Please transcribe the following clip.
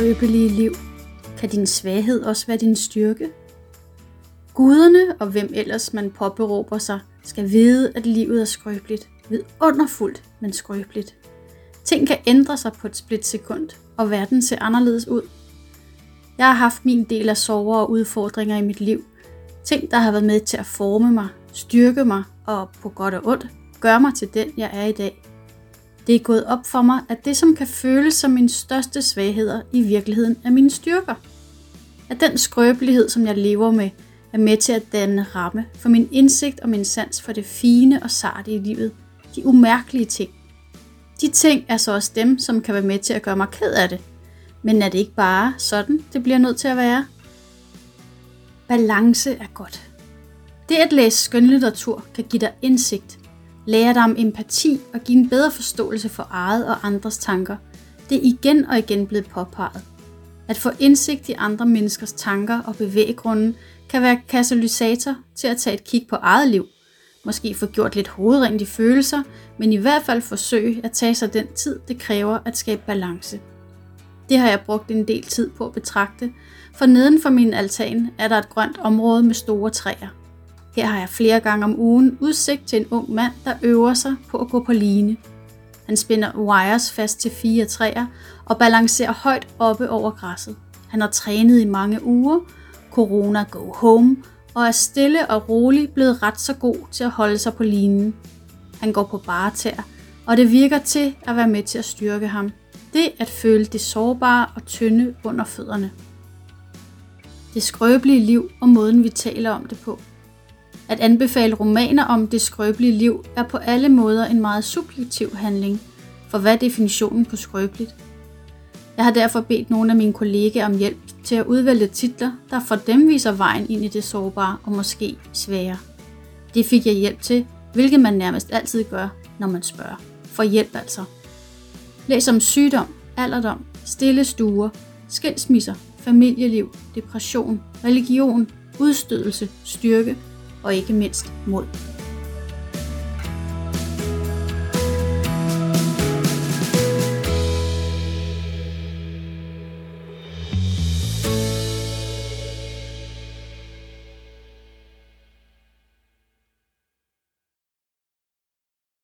skrøbelige liv? Kan din svaghed også være din styrke? Guderne og hvem ellers man påberåber sig, skal vide, at livet er skrøbeligt. Vidunderfuldt, men skrøbeligt. Ting kan ændre sig på et splitsekund, og verden ser anderledes ud. Jeg har haft min del af sorger og udfordringer i mit liv. Ting, der har været med til at forme mig, styrke mig og på godt og ondt, gøre mig til den, jeg er i dag. Det er gået op for mig, at det, som kan føles som mine største svagheder, i virkeligheden er mine styrker. At den skrøbelighed, som jeg lever med, er med til at danne ramme for min indsigt og min sans for det fine og sarte i livet. De umærkelige ting. De ting er så også dem, som kan være med til at gøre mig ked af det. Men er det ikke bare sådan, det bliver nødt til at være? Balance er godt. Det at læse skønlitteratur kan give dig indsigt, lære dig om empati og give en bedre forståelse for eget og andres tanker. Det er igen og igen blevet påpeget. At få indsigt i andre menneskers tanker og bevæggrunde kan være katalysator til at tage et kig på eget liv. Måske få gjort lidt hovedrent i følelser, men i hvert fald forsøge at tage sig den tid, det kræver at skabe balance. Det har jeg brugt en del tid på at betragte, for neden for min altan er der et grønt område med store træer. Her har jeg flere gange om ugen udsigt til en ung mand, der øver sig på at gå på line. Han spænder wires fast til fire træer og balancerer højt oppe over græsset. Han har trænet i mange uger, corona go home, og er stille og rolig blevet ret så god til at holde sig på linen. Han går på bare og det virker til at være med til at styrke ham. Det at føle det sårbare og tynde under fødderne. Det skrøbelige liv og måden vi taler om det på. At anbefale romaner om det skrøbelige liv er på alle måder en meget subjektiv handling, for hvad er definitionen på skrøbeligt? Jeg har derfor bedt nogle af mine kollegaer om hjælp til at udvælge titler, der for dem viser vejen ind i det sårbare og måske svære. Det fik jeg hjælp til, hvilket man nærmest altid gør, når man spørger. For hjælp altså. Læs om sygdom, alderdom, stille stuer, skilsmisser, familieliv, depression, religion, udstødelse, styrke og ikke mindst mod.